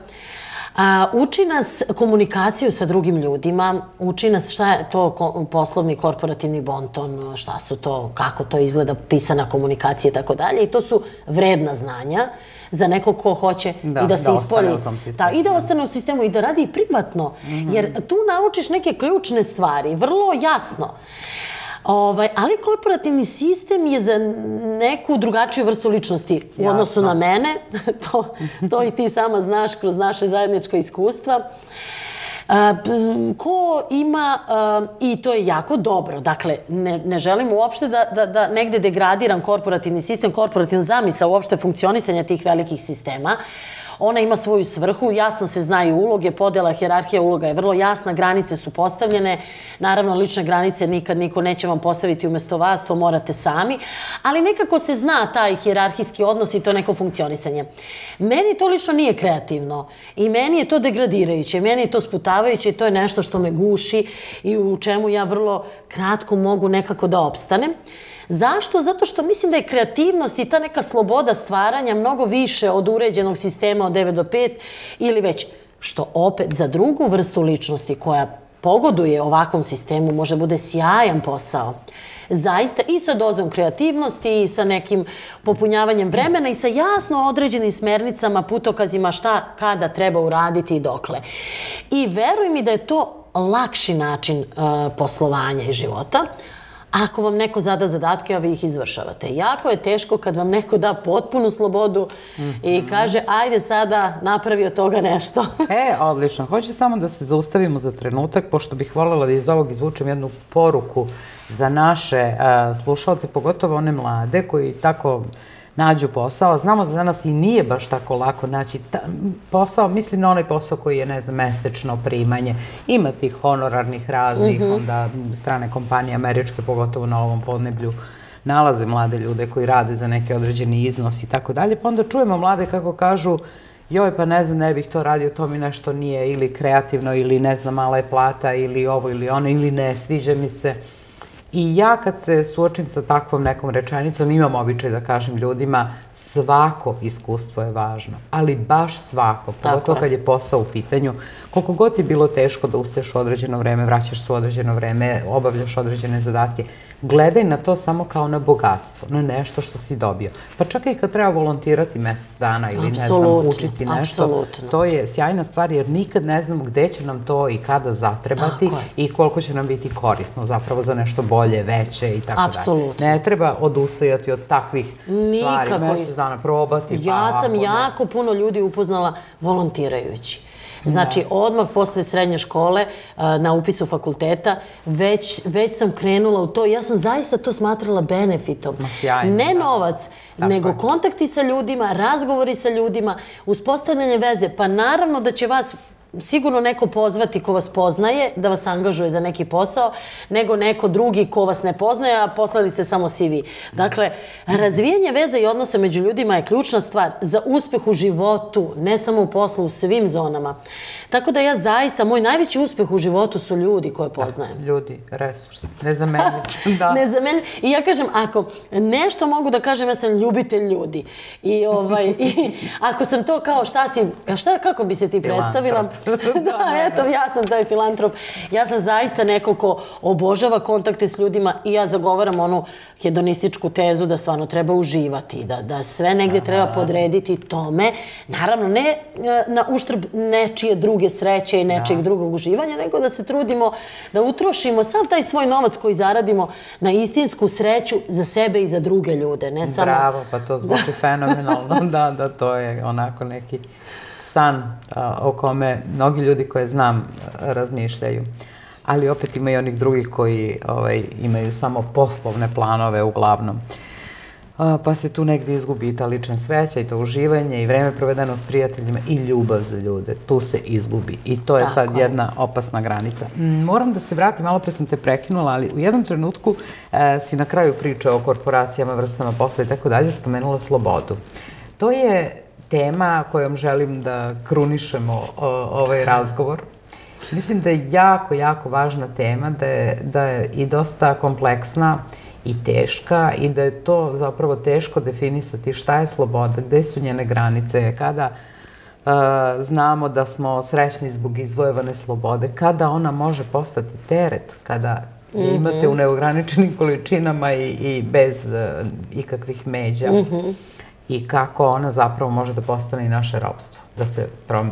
A, uči nas komunikaciju sa drugim ljudima, uči nas šta je to ko, poslovni korporativni bonton, šta su to, kako to izgleda, pisana komunikacija i tako dalje. I to su vredna znanja za nekog ko hoće Da, i da se da ispolji. tom sistemu. Da, I da ostane u sistemu i da radi privatno. Jer tu naučiš neke ključne stvari, vrlo jasno. Ovaj, ali korporativni sistem je za neku drugačiju vrstu ličnosti u odnosu na mene. (laughs) to, to i ti sama znaš kroz naše zajednička iskustva. A, ko ima, a, i to je jako dobro, dakle, ne, ne želim uopšte da, da, da negde degradiram korporativni sistem, korporativna zamisa uopšte funkcionisanja tih velikih sistema, Ona ima svoju svrhu, jasno se znaju uloge, podela, hjerarhija uloga je vrlo jasna, granice su postavljene. Naravno, lične granice nikad niko neće vam postaviti umesto vas, to morate sami. Ali nekako se zna taj hjerarhijski odnos i to neko funkcionisanje. Meni to lično nije kreativno i meni je to degradirajuće, meni je to sputavajuće i to je nešto što me guši i u čemu ja vrlo kratko mogu nekako da opstanem. Zašto? Zato što mislim da je kreativnost i ta neka sloboda stvaranja mnogo više od uređenog sistema od 9 do 5 ili već što opet za drugu vrstu ličnosti koja pogoduje ovakvom sistemu može bude sjajan posao. Zaista i sa dozom kreativnosti i sa nekim popunjavanjem vremena i sa jasno određenim smernicama, putokazima šta, kada treba uraditi i dokle. I veruj mi da je to lakši način uh, poslovanja i života, Ako vam neko zada zadatke, a vi ih izvršavate. Jako je teško kad vam neko da potpunu slobodu i kaže, ajde sada napravi od toga nešto. (laughs) E, odlično. Hoću samo da se zaustavimo za trenutak, pošto bih voljela da iz ovog izvučem jednu poruku za naše a, slušalce, pogotovo one mlade koji tako nađu posao. Znamo da danas i nije baš tako lako naći ta, posao, mislim na onaj posao koji je, ne znam, mesečno primanje. Ima tih honorarnih raznih, onda strane kompanije američke, pogotovo na ovom podneblju, nalaze mlade ljude koji rade za neki određeni iznos i tako dalje, pa onda čujemo mlade kako kažu joj, pa ne znam, ne bih to radio, to mi nešto nije ili kreativno, ili ne znam, mala je plata, ili ovo, ili ono, ili ne, sviđa mi se. I ja kad se suočim sa takvom nekom rečenicom, imam običaj da kažem ljudima, svako iskustvo je važno, ali baš svako, pogotovo kad je posao u pitanju, koliko god je bilo teško da ustaješ u određeno vreme, vraćaš se u određeno vreme, obavljaš određene zadatke, gledaj na to samo kao na bogatstvo, na nešto što si dobio. Pa čak i kad treba volontirati mesec dana ili ne znam, učiti nešto, to je sjajna stvar jer nikad ne znamo gde će nam to i kada zatrebati i koliko će nam biti korisno zapravo za nešto bolje, veće i tako dalje. Apsolutno. Ne treba odustajati od takvih stvari, Nikako. mesec dana probati, pa Ja sam ako ne. jako puno ljudi upoznala volontirajući. Znači, odmah posle srednje škole, na upisu fakulteta, već, već sam krenula u to. Ja sam zaista to smatrala benefitom. Ma, sjajno, ne da. novac, Tako nego je. kontakti sa ljudima, razgovori sa ljudima, uspostavljanje veze. Pa naravno da će vas sigurno neko pozvati ko vas poznaje, da vas angažuje za neki posao, nego neko drugi ko vas ne poznaje, a poslali ste samo CV. Dakle, razvijanje veza i odnosa među ljudima je ključna stvar za uspeh u životu, ne samo u poslu, u svim zonama. Tako da ja zaista, moj najveći uspeh u životu su ljudi koje poznajem. Ljudi, resurs, nezamenljiv. (laughs) da. Ne za mene. I ja kažem, ako nešto mogu da kažem, ja sam ljubitelj ljudi. I, ovaj, i ako sam to kao šta si, šta, kako bi se ti predstavila? (laughs) da, eto, ja sam taj filantrop. Ja sam zaista neko ko obožava kontakte s ljudima i ja zagovaram onu hedonističku tezu da stvarno treba uživati, da, da sve negde treba podrediti tome. Naravno, ne e, na uštrb nečije druge sreće i nečijeg drugog uživanja, nego da se trudimo da utrošimo sav taj svoj novac koji zaradimo na istinsku sreću za sebe i za druge ljude, ne samo... Bravo, pa to zvuči fenomenalno. (laughs) da, da, to je onako neki san a, o kome mnogi ljudi koje znam razmišljaju. Ali opet ima i onih drugih koji ovaj, imaju samo poslovne planove uglavnom. A, pa se tu negdje izgubi i ta lična sreća i to uživanje i vreme provedeno s prijateljima i ljubav za ljude. Tu se izgubi i to je Tako sad je. jedna opasna granica. Mm, Moram da se vratim, malo pre sam te prekinula, ali u jednom trenutku e, si na kraju priče o korporacijama, vrstama posla i tako dalje spomenula slobodu. To je tema kojom želim da krunišemo ovaj razgovor. Mislim da je jako, jako važna tema, da je, da je i dosta kompleksna i teška i da je to zapravo teško definisati šta je sloboda, gde su njene granice, kada znamo da smo srećni zbog izvojevane slobode, kada ona može postati teret, kada je imate u neograničenim količinama i, i bez uh, ikakvih međa. I kako ona zapravo može da postane i naše robstvo, da se prom,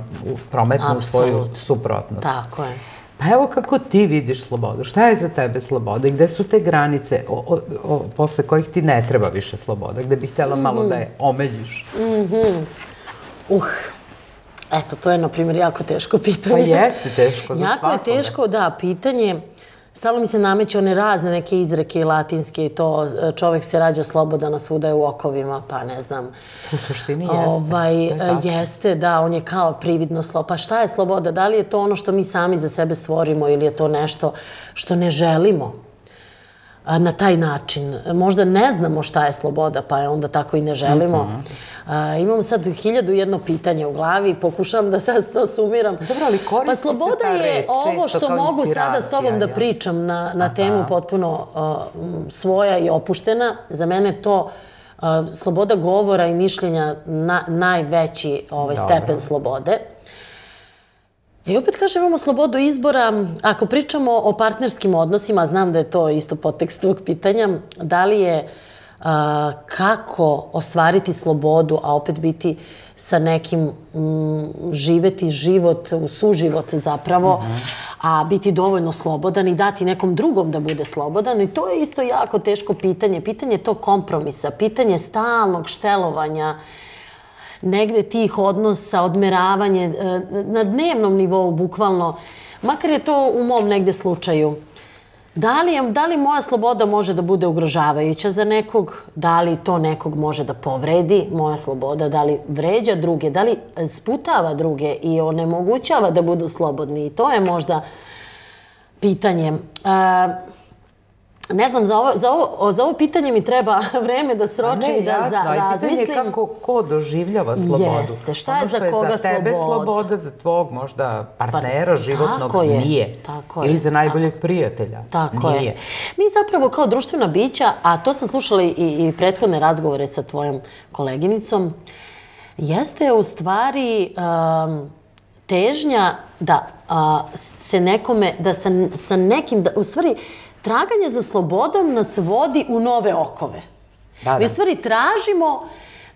prometne u svoju suprotnost. Tako je. Pa evo kako ti vidiš slobodu. Šta je za tebe sloboda i gde su te granice o, o, o, posle kojih ti ne treba više sloboda, gde bih htjela malo da je omeđiš? Uh, eto, to je, na primjer, jako teško pitanje. Pa jeste teško za Jako svakoga. je teško, da, pitanje, stalno mi se nameće one razne neke izreke i latinske i to e, čovek se rađa slobodan, a svuda je u okovima, pa ne znam. U suštini jeste. Ovaj, To je tačno. jeste, da, on je kao prividno sloboda. Pa šta je sloboda? Da li je to ono što mi sami za sebe stvorimo ili je to nešto što ne želimo? na taj način. Možda ne znamo šta je sloboda, pa je onda tako i ne želimo. Mhm. A, imam sad hiljadu jedno pitanje u glavi, pokušavam da sad to sumiram. Dobro, ali koristi Pa se sloboda ta je ovo što mogu sada s tobom da inspiracija, pričam na, na temu potpuno m, svoja i opuštena. Za mene to sloboda govora i mišljenja na, najveći ovaj, Dobro. stepen slobode. I opet kažem, imamo slobodu izbora. Ako pričamo o partnerskim odnosima, znam da je to isto potekst tvog pitanja, da li je a, kako ostvariti slobodu, a opet biti sa nekim, m, živeti život, u suživot zapravo, a biti dovoljno slobodan i dati nekom drugom da bude slobodan. I to je isto jako teško pitanje. Pitanje tog kompromisa, pitanje stalnog štelovanja, negde tih odnosa, odmeravanje e, na dnevnom nivou, bukvalno, makar je to u mom negde slučaju, da li, da li moja sloboda može da bude ugrožavajuća za nekog, da li to nekog može da povredi, moja sloboda, da li vređa druge, da li sputava druge i onemogućava da budu slobodni. I to je možda pitanje. E, ne znam, za ovo, za, ovo, za ovo pitanje mi treba (laughs) vreme da sročim i da jasno, za, i pitanje razmislim. je kako ko doživljava slobodu. Jeste, šta je ono za što koga je za tebe sloboda? sloboda, za tvog možda partnera životnog tako je, nije. tako je, Ili za najboljeg prijatelja Tako nije. je. Mi zapravo kao društvena bića, a to sam slušala i, i prethodne razgovore sa tvojom koleginicom, jeste u stvari um, težnja da a, se nekome, da sa, sa nekim, da, u stvari traganje za slobodom nas vodi u nove okove. Da, Mi da. stvari tražimo,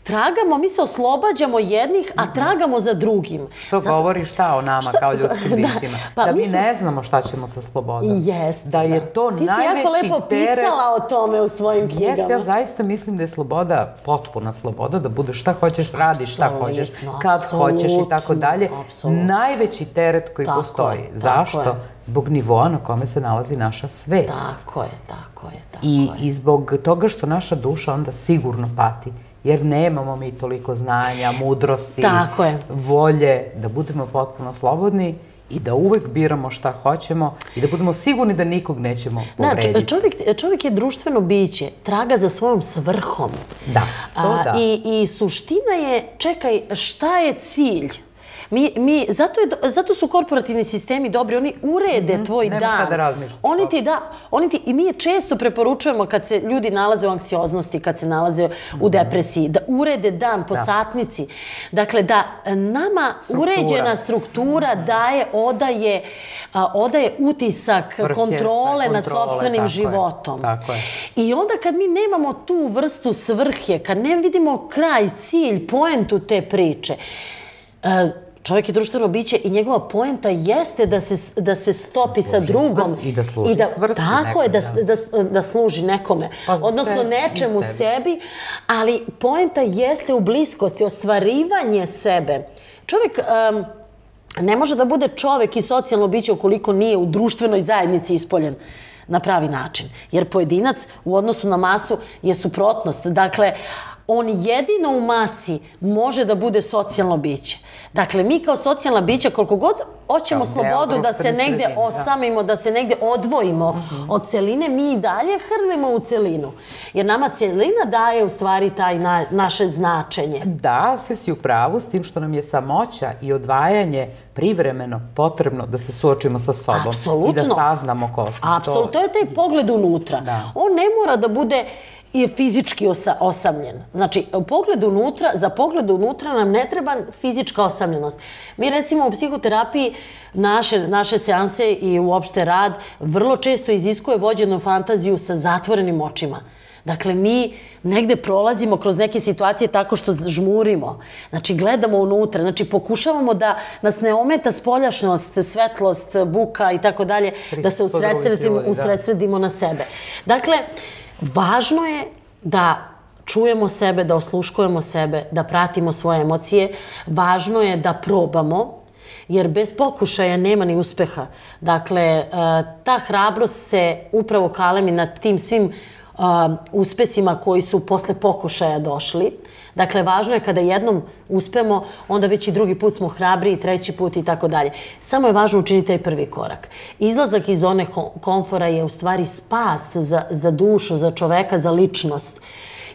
tragamo, mi se oslobađamo jednih, a tragamo za drugim. Što govori šta o nama Šta- kao (laughs) ljudskim da, bićima? pa da mi mi smo- ne znamo šta ćemo sa slobodom. Jeste. Da je to Ti si najveći jako lepo teret pisala o tome u svojim knjigama. Jeste, ja zaista mislim da je sloboda, potpuna sloboda, da budeš šta hoćeš, radiš šta hoćeš, kad hoćeš i tako dalje. apsolutno. Najveći teret koji Tako postoji. je, Zašto? je. Zbog nivoa na kome se nalazi naša svest. Tako je, tako je, tako I, je. I zbog toga što naša duša onda sigurno pati. Jer nemamo mi toliko znanja, mudrosti, Tako je. volje da budemo potpuno slobodni i da uvek biramo šta hoćemo i da budemo sigurni da nikog nećemo Znači, povrediti. čovjek, čovjek je društveno biće, traga za svojom svrhom. Da, to A, da. I, I suština je, čekaj, šta je cilj? Mi, mi, zato, je, zato su korporativni sistemi dobri, oni urede tvoj nemaš dan. šta da razmišljaš. Oni ti, da, oni ti, i mi je često preporučujemo kad se ljudi nalaze u anksioznosti, kad se nalaze Mhm. u depresiji, da urede dan po satnici. Dakle, da nama Struktura. uređena struktura daje, odaje, a, odaje utisak Svrhe, kontrole nad sobstvenim tako je, životom. tako je. I onda kad mi nemamo tu vrstu svrhe, kad ne vidimo kraj, cilj, poentu te priče, e, čovjek je društveno biće i njegova poenta jeste da se, da se stopi sa služi drugom. i da služi svrsi Tako je, da, nekoj, da, da služi nekome. Pa Odnosno i nečemu sebi. sebi, ali poenta jeste u bliskosti, ostvarivanje sebe. Čovjek... em, ne može da bude čovek i socijalno biće ukoliko nije u društvenoj zajednici ispoljen na pravi način. Jer pojedinac u odnosu na masu je suprotnost. Dakle, on jedino u masi može da bude socijalno biće. Dakle, mi kao socijalna bića, koliko god hoćemo deo slobodu da se negde sredine, da. osamimo, da se negde odvojimo od celine, mi i dalje hrlimo u celinu. Jer nama celina daje u stvari taj na, naše značenje. Da, sve si u pravu, s tim što nam je samoća i odvajanje privremeno potrebno da se suočimo sa sobom Apsolutno. i da saznamo ko smo. Apsolutno, to je taj pogled unutra. Da. On ne mora da bude je fizički osa, osamljen. Znači, u pogledu unutra, za pogled unutra nam ne treba fizička osamljenost. Mi recimo u psihoterapiji naše, naše seanse i uopšte rad vrlo često iziskuje vođenu fantaziju sa zatvorenim očima. Dakle, mi negde prolazimo kroz neke situacije tako što žmurimo. Znači, gledamo unutra. Znači, pokušavamo da nas ne ometa spoljašnost, svetlost, buka i tako dalje, da se usredsredimo, da. usredsredimo na sebe. Dakle, važno je da čujemo sebe, da osluškujemo sebe, da pratimo svoje emocije. Važno je da probamo, jer bez pokušaja nema ni uspeha. Dakle, e, ta hrabrost se upravo kalemi nad tim svim uspesima koji su posle pokušaja došli. Dakle, važno je kada jednom uspemo, onda već i drugi put smo hrabri i treći put i tako dalje. Samo je važno učiniti taj prvi korak. Izlazak iz zone komfora je u stvari spast za, za dušu, za čoveka, za ličnost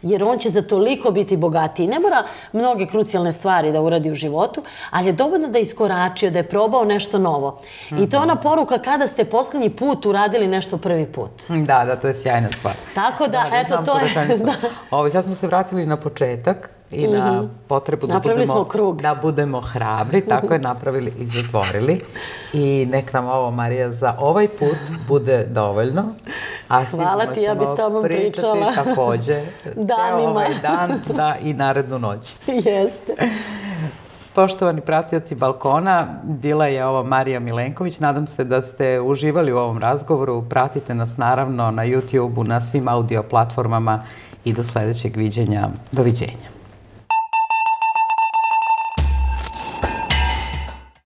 jer on će za toliko biti bogatiji. Ne mora mnoge krucijalne stvari da uradi u životu, ali je dovoljno da je iskoračio, da je probao nešto novo. I to je ona poruka kada ste poslednji put uradili nešto prvi put. Da, da, to je sjajna stvar. Tako da, da eto, to je... (laughs) Da. Ovo, sad smo se vratili na početak i mm -hmm. na mhm. potrebu da budemo, da budemo hrabri, tako je (laughs) napravili i zatvorili. I nek nam ovo, Marija, za ovaj put bude dovoljno. A Hvala ti, ja bi s tobom pričala. takođe, (laughs) Danima. ovaj dan, da i narednu noć. (laughs) Jeste. Poštovani pratioci Balkona, bila je ovo Marija Milenković. Nadam se da ste uživali u ovom razgovoru. Pratite nas naravno na YouTube-u, na svim audio platformama i do sledećeg viđenja. Doviđenja.